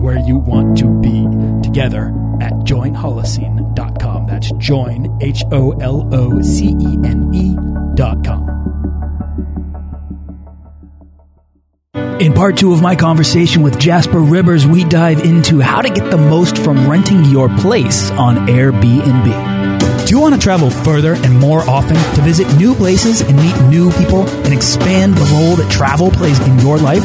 where you want to be together at joinholocene.com. That's join, H O L O C E N E.com. In part two of my conversation with Jasper Rivers, we dive into how to get the most from renting your place on Airbnb. Do you want to travel further and more often to visit new places and meet new people and expand the role that travel plays in your life?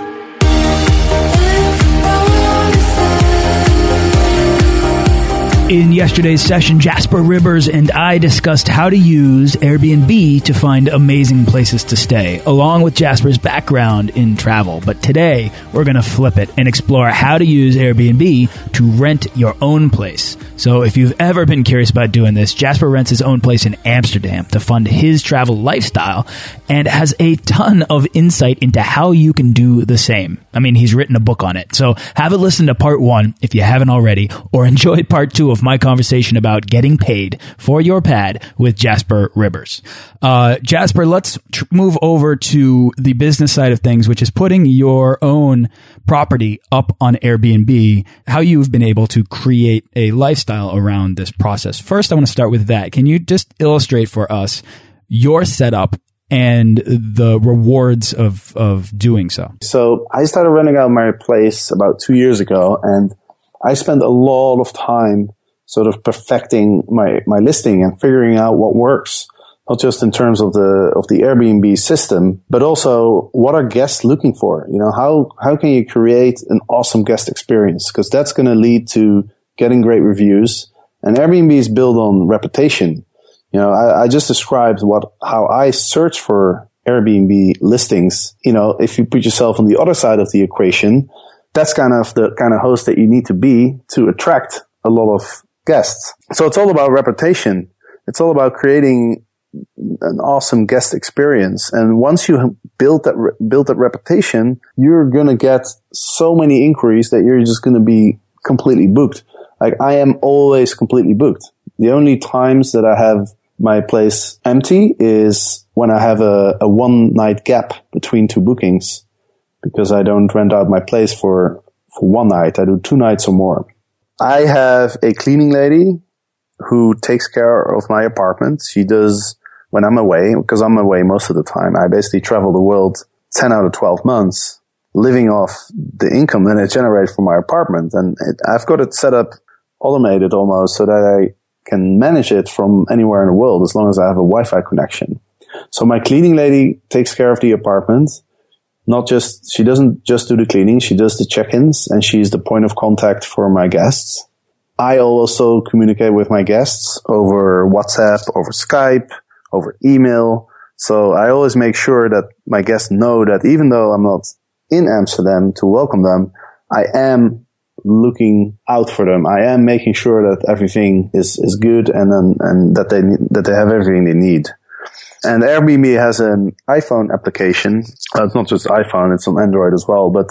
In yesterday's session, Jasper Rivers and I discussed how to use Airbnb to find amazing places to stay, along with Jasper's background in travel. But today, we're going to flip it and explore how to use Airbnb to rent your own place. So if you've ever been curious about doing this, Jasper rents his own place in Amsterdam to fund his travel lifestyle and has a ton of insight into how you can do the same. I mean, he's written a book on it. So have a listen to part one if you haven't already, or enjoy part two of my conversation about getting paid for your pad with Jasper Rivers. Uh, Jasper, let's move over to the business side of things, which is putting your own property up on Airbnb, how you've been able to create a lifestyle around this process. First, I want to start with that. Can you just illustrate for us your setup and the rewards of, of doing so? So I started renting out my place about two years ago and I spent a lot of time sort of perfecting my, my listing and figuring out what works. Not just in terms of the, of the Airbnb system, but also what are guests looking for? You know, how, how can you create an awesome guest experience? Cause that's going to lead to getting great reviews. And Airbnb is built on reputation. You know, I, I just described what, how I search for Airbnb listings. You know, if you put yourself on the other side of the equation, that's kind of the kind of host that you need to be to attract a lot of guests. So it's all about reputation. It's all about creating an awesome guest experience. And once you build that, re- build that reputation, you're going to get so many inquiries that you're just going to be completely booked. Like I am always completely booked. The only times that I have my place empty is when I have a, a one night gap between two bookings because I don't rent out my place for, for one night. I do two nights or more. I have a cleaning lady who takes care of my apartment. She does when I'm away, because I'm away most of the time. I basically travel the world 10 out of 12 months living off the income that I generate from my apartment. And it, I've got it set up automated almost so that I can manage it from anywhere in the world as long as I have a Wi-Fi connection. So my cleaning lady takes care of the apartment. Not just, she doesn't just do the cleaning, she does the check-ins and she's the point of contact for my guests. I also communicate with my guests over WhatsApp, over Skype, over email. So I always make sure that my guests know that even though I'm not in Amsterdam to welcome them, I am looking out for them. I am making sure that everything is, is good and then, and that they, that they have everything they need. And Airbnb has an iPhone application. Uh, it's not just iPhone, it's on Android as well, but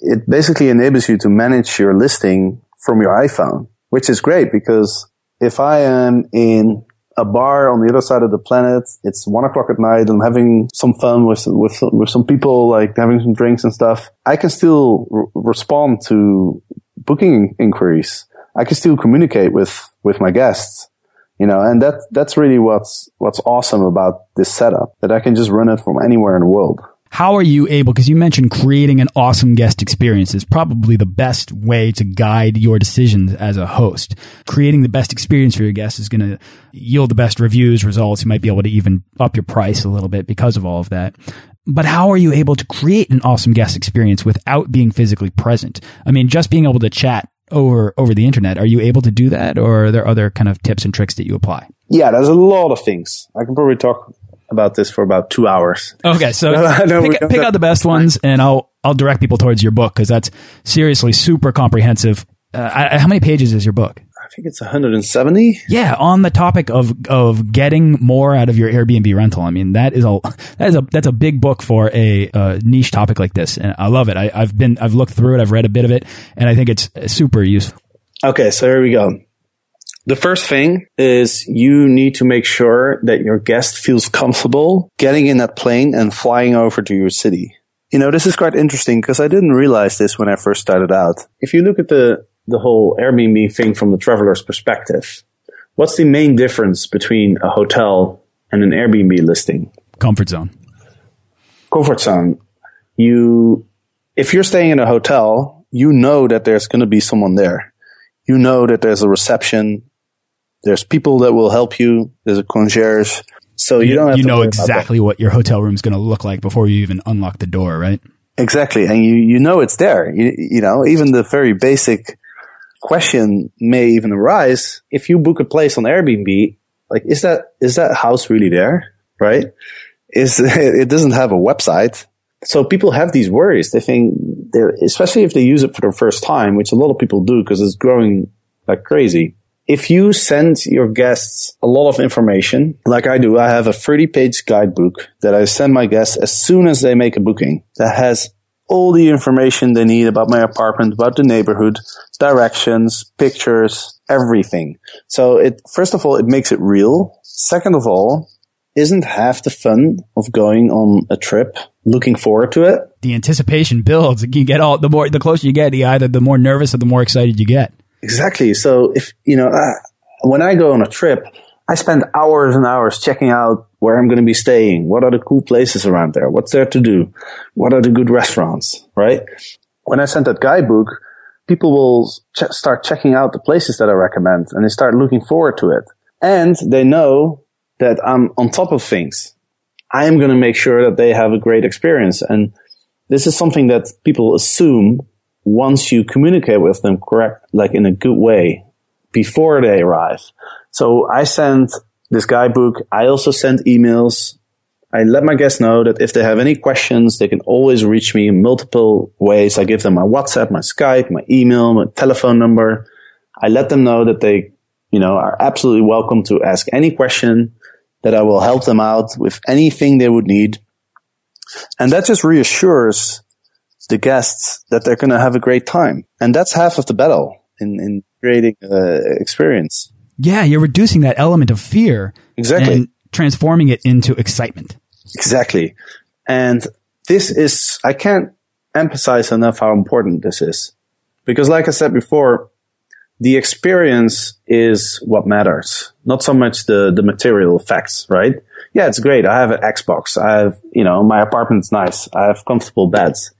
it basically enables you to manage your listing from your iPhone, which is great because if I am in a bar on the other side of the planet. It's one o'clock at night. I'm having some fun with, with, with some people, like having some drinks and stuff. I can still respond to booking inquiries. I can still communicate with, with my guests you know, and that, that's really what's, what's awesome about this setup that I can just run it from anywhere in the world. How are you able, because you mentioned creating an awesome guest experience is probably the best way to guide your decisions as a host. Creating the best experience for your guests is going to yield the best reviews, results. You might be able to even up your price a little bit because of all of that. But how are you able to create an awesome guest experience without being physically present? I mean, just being able to chat over over the internet, are you able to do that, or are there other kind of tips and tricks that you apply? Yeah, there's a lot of things. I can probably talk about this for about two hours. Okay, so pick, pick out the best ones, and I'll I'll direct people towards your book because that's seriously super comprehensive. Uh, I, how many pages is your book? I think it's 170. Yeah, on the topic of of getting more out of your Airbnb rental. I mean, that is a that is a that's a big book for a uh, niche topic like this, and I love it. I, I've been I've looked through it, I've read a bit of it, and I think it's super useful. Okay, so here we go. The first thing is you need to make sure that your guest feels comfortable getting in that plane and flying over to your city. You know, this is quite interesting because I didn't realize this when I first started out. If you look at the, the whole Airbnb thing from the traveler's perspective, what's the main difference between a hotel and an Airbnb listing? Comfort zone. Comfort zone. You, if you're staying in a hotel, you know that there's going to be someone there. You know that there's a reception. There's people that will help you. There's a concierge. So you, you don't you know exactly what your hotel room is going to look like before you even unlock the door, right? Exactly, and you you know it's there. You you know even the very basic question may even arise if you book a place on Airbnb. Like, is that is that house really there? Right? Is it doesn't have a website, so people have these worries. They think, especially if they use it for the first time, which a lot of people do because it's growing like crazy if you send your guests a lot of information, like I do, I have a 30 page guidebook that I send my guests as soon as they make a booking that has all the information they need about my apartment, about the neighborhood, directions, pictures, everything. So it, first of all, it makes it real. Second of all, isn't half the fun of going on a trip looking forward to it? The anticipation builds. You get all the more, the closer you get, either the more nervous or the more excited you get. Exactly. So if, you know, uh, when I go on a trip, I spend hours and hours checking out where I'm going to be staying. What are the cool places around there? What's there to do? What are the good restaurants? Right? When I send that guidebook, people will ch- start checking out the places that I recommend and they start looking forward to it. And they know that I'm on top of things. I am going to make sure that they have a great experience. And this is something that people assume once you communicate with them correct, like in a good way before they arrive. So I send this guidebook. I also send emails. I let my guests know that if they have any questions, they can always reach me in multiple ways. I give them my WhatsApp, my Skype, my email, my telephone number. I let them know that they, you know, are absolutely welcome to ask any question that I will help them out with anything they would need. And that just reassures the guests that they're going to have a great time. And that's half of the battle in, in creating uh, experience. Yeah, you're reducing that element of fear. Exactly. And transforming it into excitement. Exactly. And this is, I can't emphasize enough how important this is. Because like I said before, the experience is what matters, not so much the, the material effects, right? Yeah, it's great. I have an Xbox. I have, you know, my apartment's nice. I have comfortable beds.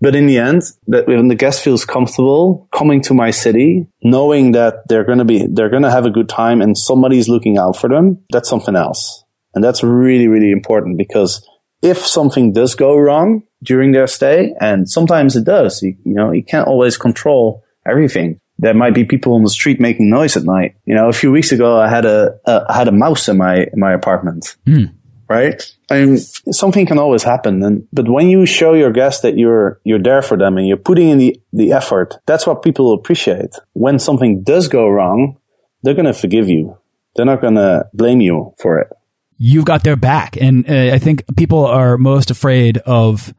But in the end, that when the guest feels comfortable coming to my city, knowing that they're going to be, they're going to have a good time and somebody's looking out for them, that's something else. And that's really, really important because if something does go wrong during their stay, and sometimes it does, you, you know, you can't always control everything. There might be people on the street making noise at night. You know, a few weeks ago, I had a, a I had a mouse in my in my apartment. Mm right? I mean, something can always happen. And, but when you show your guests that you're, you're there for them and you're putting in the, the effort, that's what people appreciate. When something does go wrong, they're going to forgive you. They're not going to blame you for it. You've got their back. And uh, I think people are most afraid of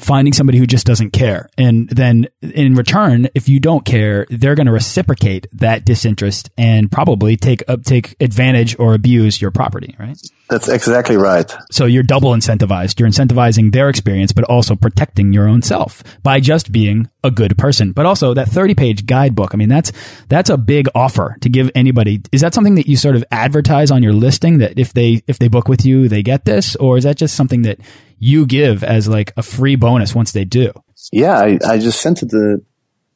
finding somebody who just doesn't care. And then in return, if you don't care, they're going to reciprocate that disinterest and probably take up, take advantage or abuse your property, right? That's exactly right. So you're double incentivized. You're incentivizing their experience, but also protecting your own self by just being a good person. But also that 30 page guidebook. I mean, that's, that's a big offer to give anybody. Is that something that you sort of advertise on your listing that if they, if they book with you, they get this? Or is that just something that you give as like a free bonus once they do? Yeah, I, I just sent it to,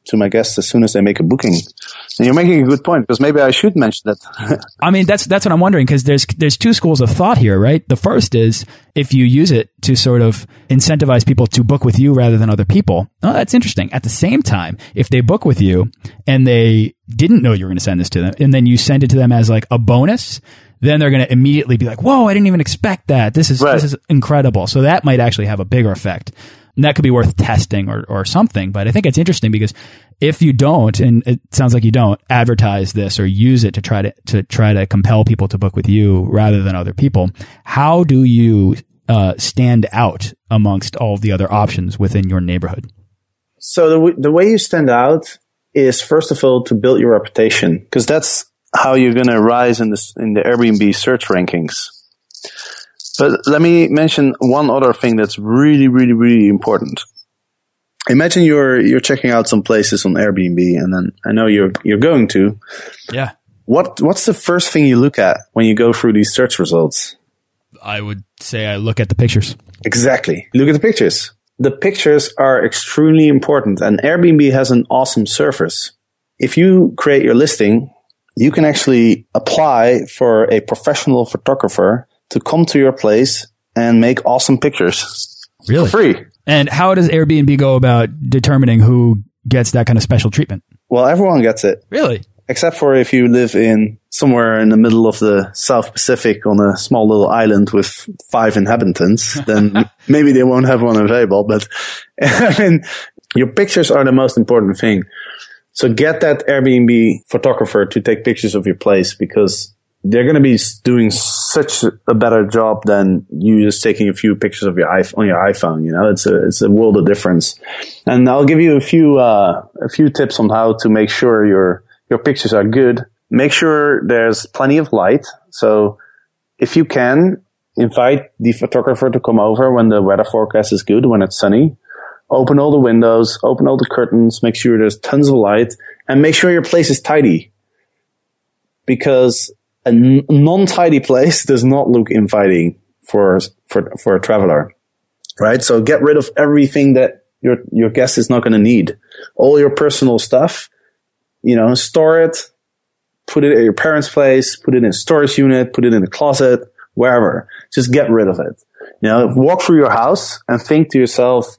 to my guests as soon as they make a booking. And you're making a good point because maybe I should mention that. I mean, that's that's what I'm wondering because there's there's two schools of thought here, right? The first is if you use it to sort of incentivize people to book with you rather than other people. Oh, that's interesting. At the same time, if they book with you and they didn't know you were going to send this to them, and then you send it to them as like a bonus, then they're going to immediately be like, "Whoa, I didn't even expect that. This is Right. this is incredible." So that might actually have a bigger effect. And that could be worth testing or, or something. But I think it's interesting because if you don't, and it sounds like you don't advertise this or use it to try to, to try to compel people to book with you rather than other people, how do you uh, stand out amongst all the other options within your neighborhood? So the, w- the way you stand out is first of all to build your reputation because that's how you're going to rise in the in the Airbnb search rankings. But let me mention one other thing that's really, really, really important. Imagine you're you're checking out some places on Airbnb, and then I know you're you're going to. Yeah. What what's the first thing you look at when you go through these search results? I would say I look at the pictures. Exactly. Look at the pictures. The pictures are extremely important and Airbnb has an awesome service. If you create your listing, you can actually apply for a professional photographer to come to your place and make awesome pictures Really? for free. And how does Airbnb go about determining who gets that kind of special treatment? Well, everyone gets it, Really? except for if you live in somewhere in the middle of the South Pacific on a small little island with five inhabitants, then maybe they won't have one available. But I mean, your pictures are the most important thing. So get that Airbnb photographer to take pictures of your place because they're going to be doing such a better job than you just taking a few pictures of your iPhone on your iPhone. You know, it's a it's a world of difference. And I'll give you a few uh, a few tips on how to make sure your your pictures are good. Make sure there's plenty of light. So if you can, invite the photographer to come over when the weather forecast is good, when it's sunny. Open all the windows, open all the curtains, make sure there's tons of light, and make sure your place is tidy. Because a n- non-tidy place does not look inviting for, for, for a traveler. Right? So get rid of everything that your, your guest is not going to need. All your personal stuff, you know, store it, put it at your parents' place, put it in a storage unit, put it in a closet, wherever. Just get rid of it. You know, walk through your house and think to yourself,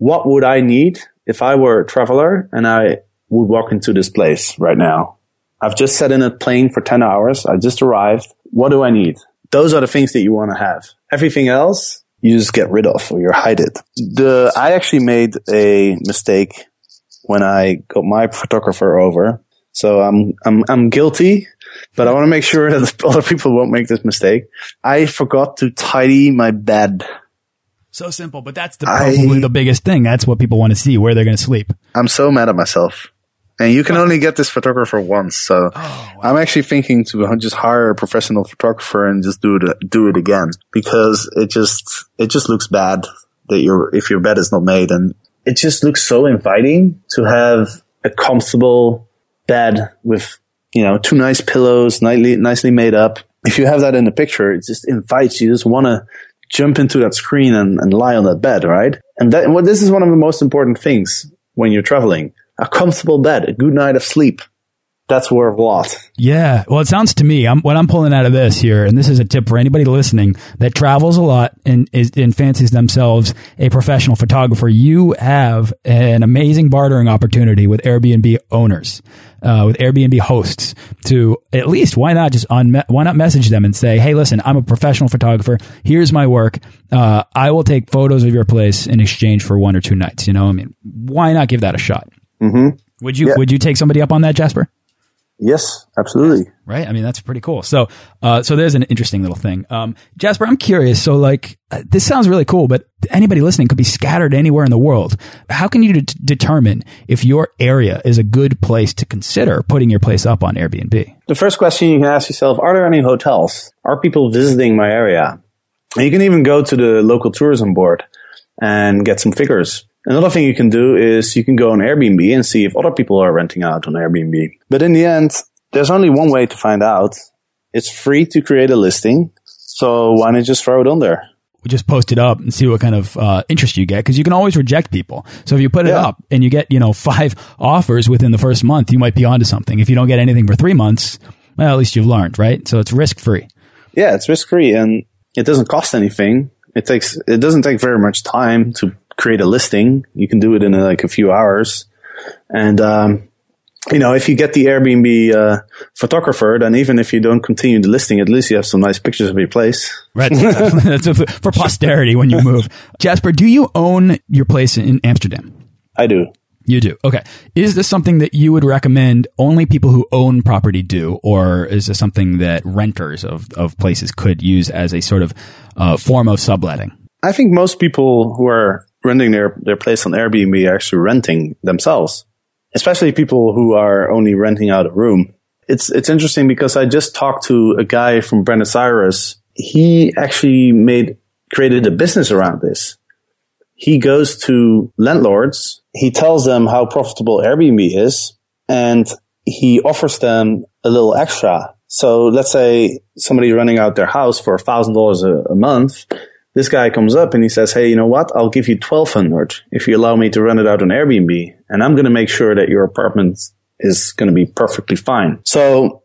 what would I need if I were a traveler and I would walk into this place right now? I've just sat in a plane for 10 hours. I just arrived. What do I need? Those are the things that you want to have. Everything else, you just get rid of or you hide it. The, I actually made a mistake when I got my photographer over. So I'm, I'm, I'm guilty, but I want to make sure that other people won't make this mistake. I forgot to tidy my bed. So simple, but that's the, I- probably the biggest thing. That's what people want to see, where they're going to sleep. I'm so mad at myself. And you can only get this photographer once. So oh, I'm actually thinking to just hire a professional photographer and just do it, do it again because it just, it just looks bad that your, if your bed is not made and it just looks so inviting to have a comfortable bed with, you know, two nice pillows, nicely, nicely made up. If you have that in the picture, it just invites you, just want to jump into that screen and, and lie on that bed, right? And that, well, this is one of the most important things when you're traveling. A comfortable bed, a good night of sleep. That's worth a lot. Yeah. Well, it sounds to me, I'm, what I'm pulling out of this here, and this is a tip for anybody listening that travels a lot and, is, and fancies themselves a professional photographer. You have an amazing bartering opportunity with Airbnb owners, uh, with Airbnb hosts to at least, why not just on, why not message them and say, Hey, listen, I'm a professional photographer. Here's my work. Uh, I will take photos of your place in exchange for one or two nights. You know, I mean, why not give that a shot? Mm-hmm. Would you, Yeah. would you take somebody up on that, Jasper? Yes, absolutely. Right. I mean, that's pretty cool. So, uh, so there's an interesting little thing. Um, Jasper, I'm curious. So like, uh, this sounds really cool, but anybody listening could be scattered anywhere in the world. How can you de determine if your area is a good place to consider putting your place up on Airbnb? The first question you can ask yourself, are there any hotels? Are people visiting my area? And you can even go to the local tourism board and get some figures. Another thing you can do is you can go on Airbnb and see if other people are renting out on Airbnb. But in the end, there's only one way to find out. It's free to create a listing. So why not just throw it on there? We just post it up and see what kind of uh, interest you get because you can always reject people. So if you put it yeah. up and you get, you know, five offers within the first month, you might be onto something. If you don't get anything for three months, well, at least you've learned, right? So it's risk free. Yeah, it's risk free and it doesn't cost anything. It takes, it doesn't take very much time to create a listing. You can do it in like a few hours. And, um, you know, if you get the Airbnb uh, photographer, then even if you don't continue the listing, at least you have some nice pictures of your place. Right. for posterity when you move. Jasper, do you own your place in Amsterdam? I do. You do. Okay. Is this something that you would recommend only people who own property do, or is this something that renters of, of places could use as a sort of uh, form of subletting? I think most people who are renting their, their place on Airbnb are actually renting themselves, especially people who are only renting out a room. It's, it's interesting because I just talked to a guy from Buenos Aires. He actually made, created a business around this. He goes to landlords. He tells them how profitable Airbnb is and he offers them a little extra. So let's say somebody renting out their house for a thousand dollars a month this guy comes up and he says, Hey, you know what? I'll give you 1200 if you allow me to rent it out on Airbnb. And I'm going to make sure that your apartment is going to be perfectly fine. So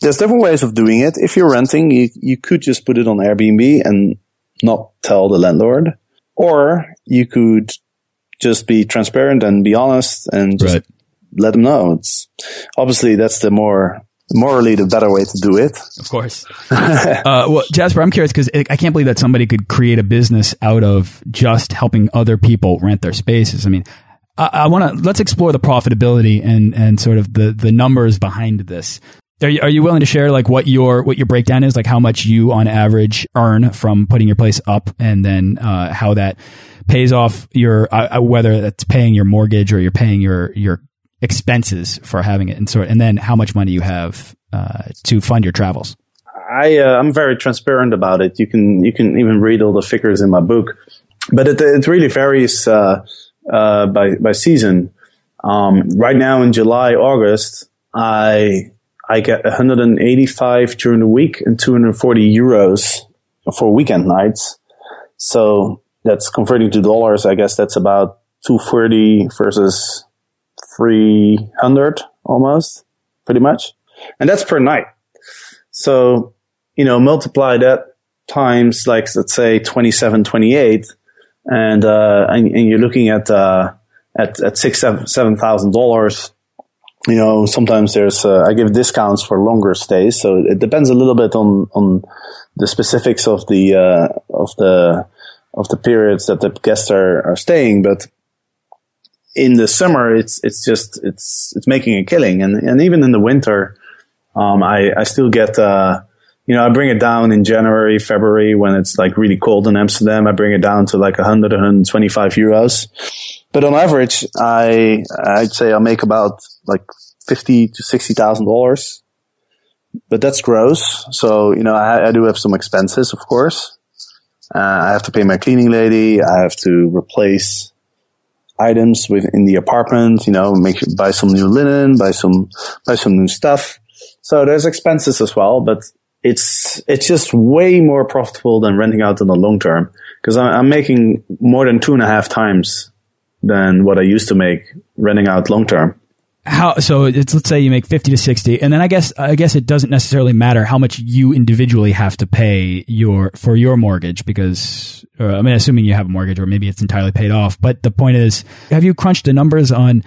there's different ways of doing it. If you're renting, you, you could just put it on Airbnb and not tell the landlord, or you could just be transparent and be honest and just right. let them know. It's obviously that's the more morally the better way to do it. Of course. uh, well, Jasper, I'm curious because I can't believe that somebody could create a business out of just helping other people rent their spaces. I mean, I, I want to let's explore the profitability and and sort of the the numbers behind this. Are you, are you willing to share like what your what your breakdown is, like how much you on average earn from putting your place up, and then uh, how that pays off your uh, whether that's paying your mortgage or you're paying your your expenses for having it. And sort and then how much money you have uh, to fund your travels. I uh, i'm very transparent about it. You can you can even read all the figures in my book but it, it really varies uh, uh by by season. Um, right now in july august i i get 185 during the week and 240 euros for weekend nights. So that's converting to dollars. I guess that's about 240 versus 300 almost, pretty much. And that's per night. So, you know, multiply that times like, let's say 27, 28 and, uh, and, and you're looking at, uh, at, at six, seven, seven thousand dollars. You know, sometimes there's, uh, I give discounts for longer stays. So it depends a little bit on, on the specifics of the, uh, of the, of the periods that the guests are, are staying. But in the summer, it's it's just it's it's making a killing, and and even in the winter, um, I I still get uh, you know I bring it down in January, February when it's like really cold in Amsterdam. I bring it down to like 100, 125 euros, but on average, I I'd say I make about like fifty to sixty thousand dollars, but that's gross. So you know I, I do have some expenses, of course. Uh, I have to pay my cleaning lady. I have to replace items within the apartment, you know, make buy some new linen, buy some buy some new stuff. So there's expenses as well, but it's it's just way more profitable than renting out in the long term because I'm making more than two and a half times than what I used to make renting out long term how so it's let's say you make 50 to 60 and then i guess i guess it doesn't necessarily matter how much you individually have to pay your for your mortgage because uh, i mean assuming you have a mortgage or maybe it's entirely paid off but the point is have you crunched the numbers on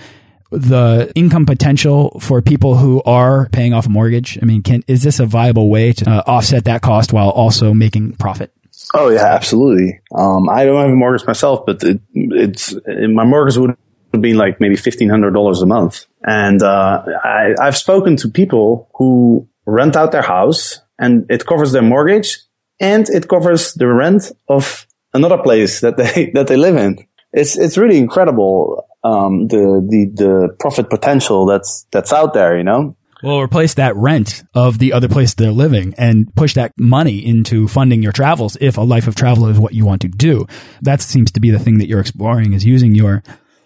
the income potential for people who are paying off a mortgage? I mean can is this a viable way to uh, offset that cost while also making profit? Oh yeah absolutely. Um, i don't have a mortgage myself but it, it's my mortgage would have be like maybe fifteen hundred dollars a month. And uh, I, I've spoken to people who rent out their house, and it covers their mortgage, and it covers the rent of another place that they that they live in. It's it's really incredible um, the the the profit potential that's that's out there. You know. Well, replace that rent of the other place they're living and push that money into funding your travels if a life of travel is what you want to do. That seems to be the thing that you're exploring is using your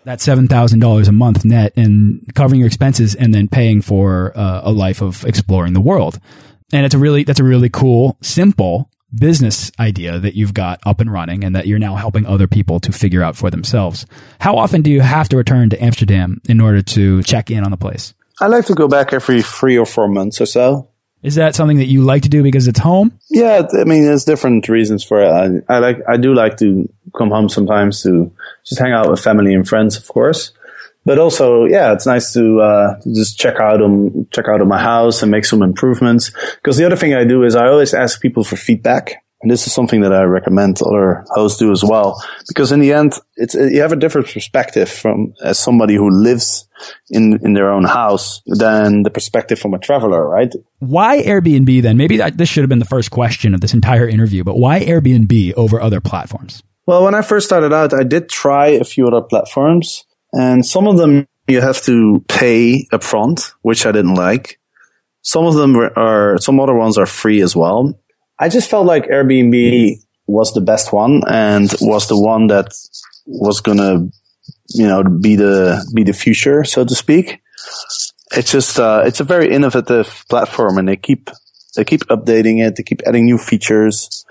that $7,000 a month net and covering your expenses and then paying for uh, a life of exploring the world. And it's a really, that's a really cool, simple business idea that you've got up and running and that you're now helping other people to figure out for themselves. How often do you have to return to Amsterdam in order to check in on the place? I like to go back every three or four months or so. Is that something that you like to do because it's home? Yeah, I mean, there's different reasons for it. I, I like, I do like to come home sometimes to just hang out with family and friends, of course. But also, yeah, it's nice to, uh, just check out um, check out of my house and make some improvements. Because the other thing I do is I always ask people for feedback. And this is something that I recommend other hosts do as well, because in the end, it's uh, you have a different perspective from as somebody who lives in in their own house than the perspective from a traveler, right? Why Airbnb then? Maybe that, this should have been the first question of this entire interview, but why Airbnb over other platforms? Well, when I first started out, I did try a few other platforms, and some of them you have to pay upfront, which I didn't like. Some of them are, some other ones are free as well. I just felt like Airbnb was the best one and was the one that was gonna, you know, be the be the future, so to speak. It's just uh, it's a very innovative platform, and they keep they keep updating it, they keep adding new features,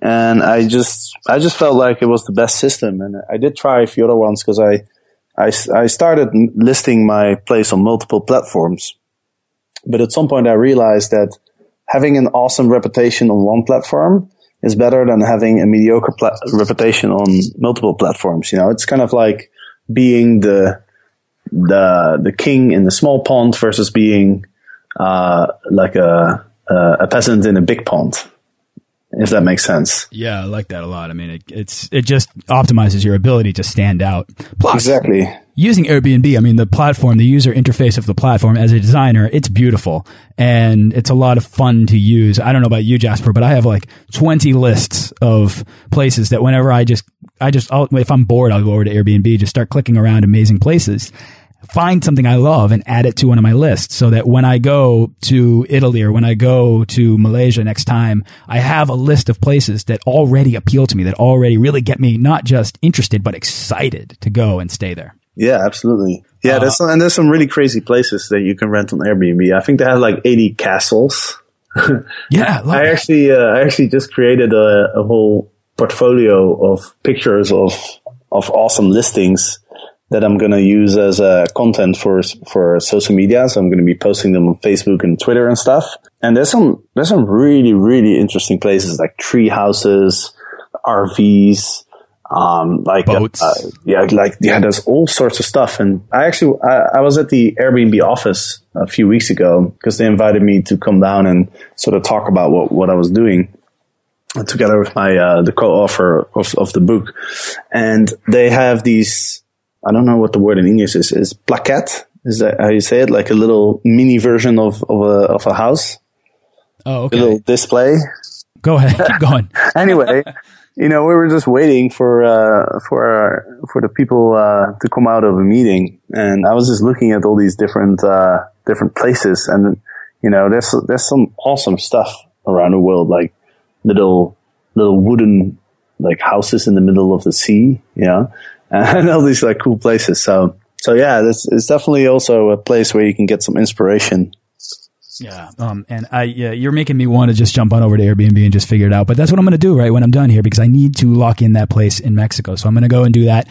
and I just I just felt like it was the best system, and I did try a few other ones because I, I I started listing my place on multiple platforms, but at some point I realized that having an awesome reputation on one platform is better than having a mediocre pla- reputation on multiple platforms. You know, it's kind of like being the the the king in the small pond versus being uh, like a a peasant in a big pond if that makes sense. Yeah, I like that a lot. I mean, it, it's it just optimizes your ability to stand out. Plus, exactly. Using Airbnb, I mean, the platform, the user interface of the platform as a designer, it's beautiful and it's a lot of fun to use. I don't know about you, Jasper, but I have like 20 lists of places that whenever I just, I just, I'll, if I'm bored, I'll go over to Airbnb, just start clicking around amazing places find something I love and add it to one of my lists so that when I go to Italy or when I go to Malaysia next time, I have a list of places that already appeal to me, that already really get me not just interested, but excited to go and stay there. Yeah, absolutely. Yeah, uh, there's some, and there's some really crazy places that you can rent on Airbnb. I think they have like 80 castles. yeah, I, I actually, uh, I actually just created a, a whole portfolio of pictures of of awesome listings that I'm going to use as uh, content for for social media. So I'm going to be posting them on Facebook and Twitter and stuff. And there's some there's some really really interesting places like tree houses, RVs, um, like uh, boats. Uh, yeah, like yeah, there's all sorts of stuff. And I actually I, I was at the Airbnb office a few weeks ago because they invited me to come down and sort of talk about what what I was doing together with my uh, the co-author of, of the book, and they have these I don't know what the word in English is. Is plaquette? Is that how you say it? Like a little mini version of of a of a house. Oh, okay. A little display. Go ahead, keep going. anyway, you know, we were just waiting for uh, for for the people uh, to come out of a meeting, and I was just looking at all these different uh, different places, and you know, there's there's some awesome stuff around the world, like little little wooden like houses in the middle of the sea, you know, and all these like cool places. So, so yeah, it's, it's definitely also a place where you can get some inspiration. Yeah. Um, and I, yeah, you're making me want to just jump on over to Airbnb and just figure it out. But that's what I'm going to do right when I'm done here because I need to lock in that place in Mexico. So I'm going to go and do that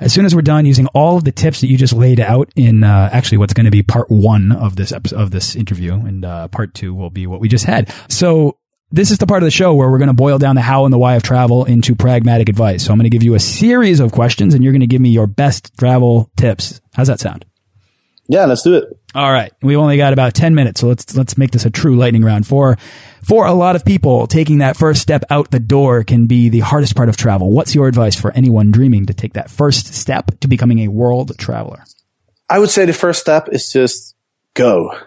as soon as we're done using all of the tips that you just laid out in, uh, actually what's going to be part one of this episode, of this interview. And, uh, part two will be what we just had. So this is the part of the show where we're going to boil down the how and the why of travel into pragmatic advice. So I'm going to give you a series of questions and you're going to give me your best travel tips. How's that sound? Yeah, let's do it. All right. We've only got about 10 minutes, so let's let's make this a true lightning round. For for a lot of people, taking that first step out the door can be the hardest part of travel. What's your advice for anyone dreaming to take that first step to becoming a world traveler? I would say the first step is just go.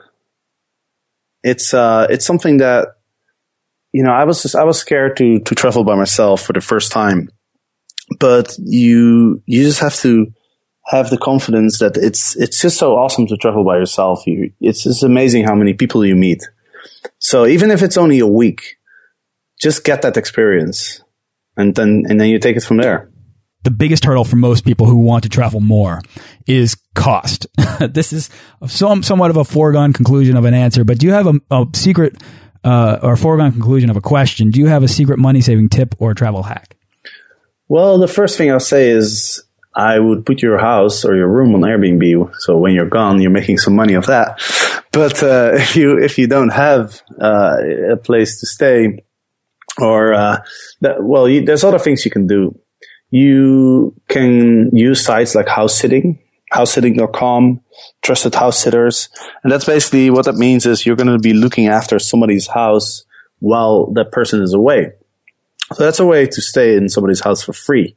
It's uh it's something that you know, I was just, I was scared to to travel by myself for the first time. But you you just have to have the confidence that it's it's just so awesome to travel by yourself. You, it's just amazing how many people you meet. So even if it's only a week, just get that experience, and then and then you take it from there. The biggest hurdle for most people who want to travel more is cost. this is some, somewhat of a foregone conclusion of an answer, but do you have a, a secret uh, or foregone conclusion of a question? Do you have a secret money saving tip or travel hack? Well, the first thing I'll say is I would put your house or your room on Airbnb. So when you're gone, you're making some money of that. But uh, if you if you don't have uh, a place to stay, or uh, that, well, you, there's other things you can do. You can use sites like house sitting, housesitting.com, trusted house sitters, and that's basically what that means is you're going to be looking after somebody's house while that person is away. So that's a way to stay in somebody's house for free.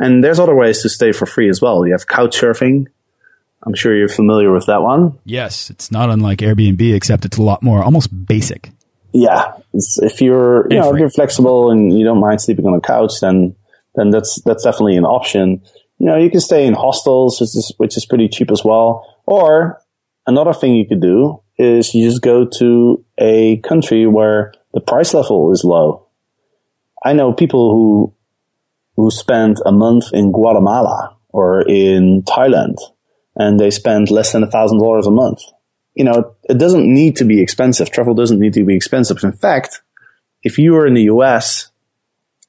And there's other ways to stay for free as well. You have couch surfing. I'm sure you're familiar with that one. Yes, it's not unlike Airbnb, except it's a lot more almost basic. Yeah, if you're you know if you're flexible and you don't mind sleeping on a couch, then then that's that's definitely an option. You know, you can stay in hostels, which is, which is pretty cheap as well. Or another thing you could do is you just go to a country where the price level is low. I know people who who spent a month in Guatemala or in Thailand and they spend less than a thousand dollars a month. You know, it doesn't need to be expensive. Travel doesn't need to be expensive. In fact, if you are in the US,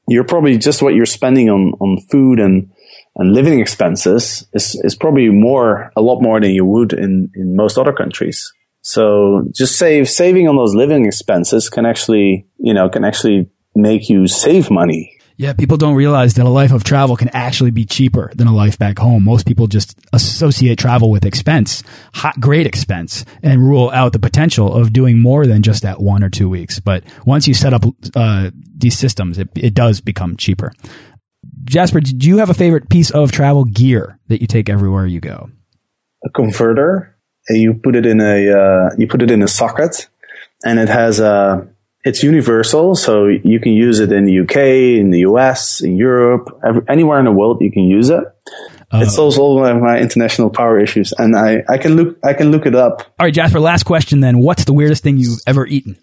you're probably just what you're spending on, on food and, and living expenses is, is probably more, a lot more than you would in, in most other countries. So just save, saving on those living expenses can actually, you know, can actually make you save money yeah, people don't realize that a life of travel can actually be cheaper than a life back home. Most people just associate travel with expense, hot, great expense, and rule out the potential of doing more than just that one or two weeks. But once you set up uh, these systems, it, it does become cheaper. Jasper, do you have a favorite piece of travel gear that you take everywhere you go? A converter. You put it in a uh, you put it in a socket, and it has a it's universal, so you can use it in the UK, in the US, in Europe, every, anywhere in the world you can use it. Uh, it solves all of my international power issues, and I, I can look I can look it up. All right, Jasper. Last question then. What's the weirdest thing you've ever eaten?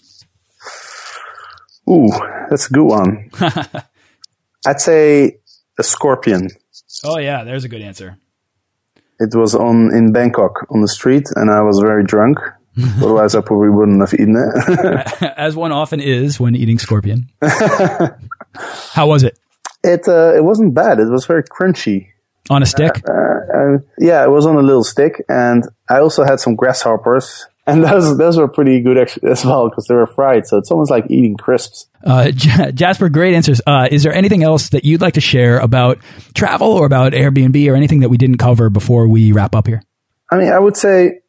Ooh, that's a good one. I'd say a scorpion. Oh yeah, there's a good answer. It was on in Bangkok on the street, and I was very drunk, Otherwise, I probably wouldn't have eaten it. As one often is when eating scorpion. How was it? It uh, it wasn't bad. It was very crunchy. On a stick? Uh, uh, yeah, it was on a little stick, and I also had some grasshoppers, and those those were pretty good as well because they were fried. So it's almost like eating crisps. Uh, J- Jasper, great answers. Uh, is there anything else that you'd like to share about travel or about Airbnb or anything that we didn't cover before we wrap up here? I mean, I would say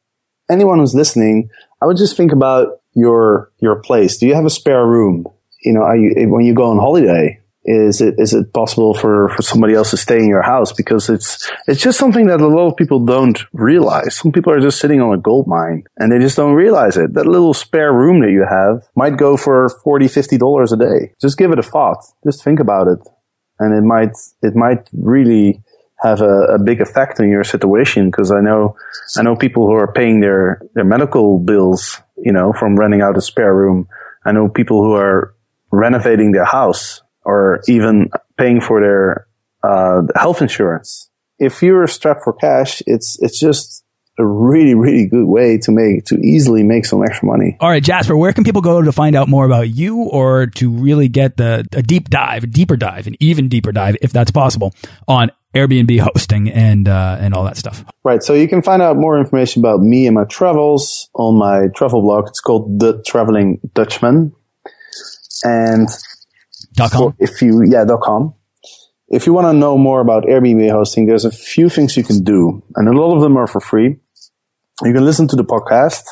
anyone who's listening, I would just think about your your place. Do you have a spare room? You know, you, when you go on holiday, is it is it possible for, for somebody else to stay in your house? Because it's it's just something that a lot of people don't realize. Some people are just sitting on a gold mine and they just don't realize it. That little spare room that you have might go for 40 50 dollars a day. Just give it a thought. Just think about it, and it might it might really have a, a big effect on your situation because I know I know people who are paying their their medical bills, you know, from renting out a spare room. I know people who are renovating their house or even paying for their uh, health insurance. If you're strapped for cash, it's it's just a really, really good way to make to easily make some extra money. All right, Jasper, where can people go to find out more about you or to really get the a deep dive, a deeper dive, an even deeper dive, if that's possible, on Airbnb hosting and uh, and all that stuff. Right. So you can find out more information about me and my travels on my travel blog. It's called The Traveling Dutchman. And dot com. if you yeah dot com. If you want to know more about Airbnb hosting, there's a few things you can do, and a lot of them are for free. You can listen to the podcast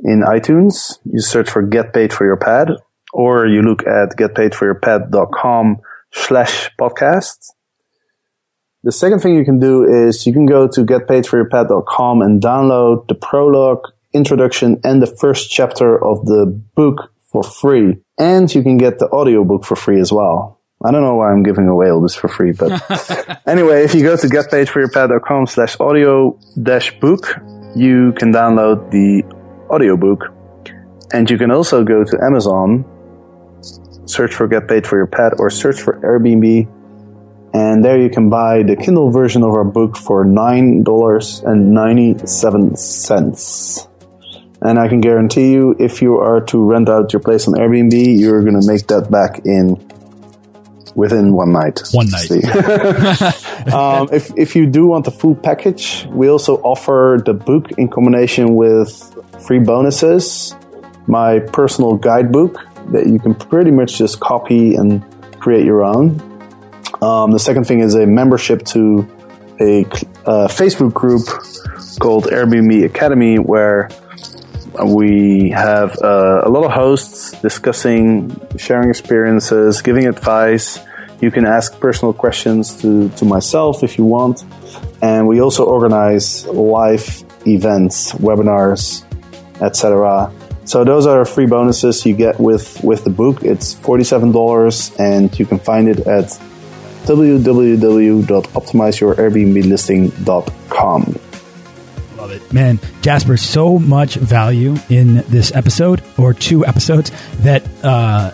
in iTunes. You search for Get Paid for Your Pad, or you look at getpaidforyourpad.com slash podcast. The second thing you can do is you can go to getpaidforyourpad.com and download the prologue, introduction, and the first chapter of the book for free. And you can get the audiobook for free as well. I don't know why I'm giving away all this for free, but anyway, if you go to getpaidforyourpad.com slash audio dash book, you can download the audiobook. And you can also go to Amazon, search for Get Paid for Your Pad or search for Airbnb. And there you can buy the Kindle version of our book for $9.97. And I can guarantee you, if you are to rent out your place on Airbnb, you're going to make that back in within one night. One night. um, if, if you do want the full package, we also offer the book in combination with free bonuses, my personal guidebook that you can pretty much just copy and create your own. Um, the second thing is a membership to a uh, Facebook group called Airbnb Academy where we have uh, a lot of hosts discussing, sharing experiences, giving advice. You can ask personal questions to, to myself if you want. And we also organize live events, webinars, etc. So those are free bonuses you get with, with the book. It's $47 and you can find it at www.optimizeyourairbnblisting.com. Love it. Man, Jasper, so much value in this episode or two episodes that uh,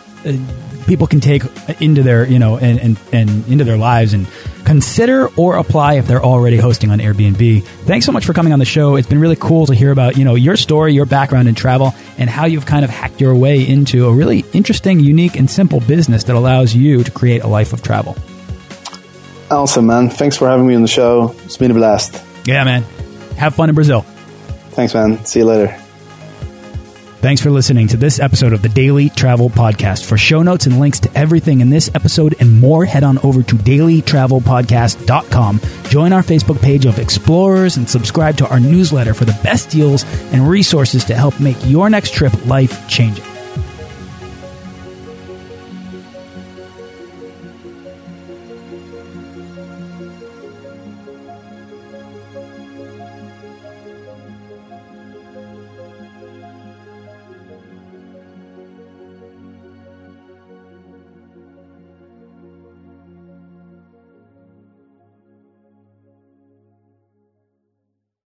people can take into their, you know, and, and, and into their lives and consider or apply if they're already hosting on Airbnb. Thanks so much for coming on the show. It's been really cool to hear about, you know, your story, your background in travel, and how you've kind of hacked your way into a really interesting, unique, and simple business that allows you to create a life of travel. Awesome, man. Thanks for having me on the show. It's been a blast. Yeah, man. Have fun in Brazil. Thanks, man. See you later. Thanks for listening to this episode of the Daily Travel Podcast. For show notes and links to everything in this episode and more, head on over to dailytravelpodcast.com. Join our Facebook page of explorers and subscribe to our newsletter for the best deals and resources to help make your next trip life changing.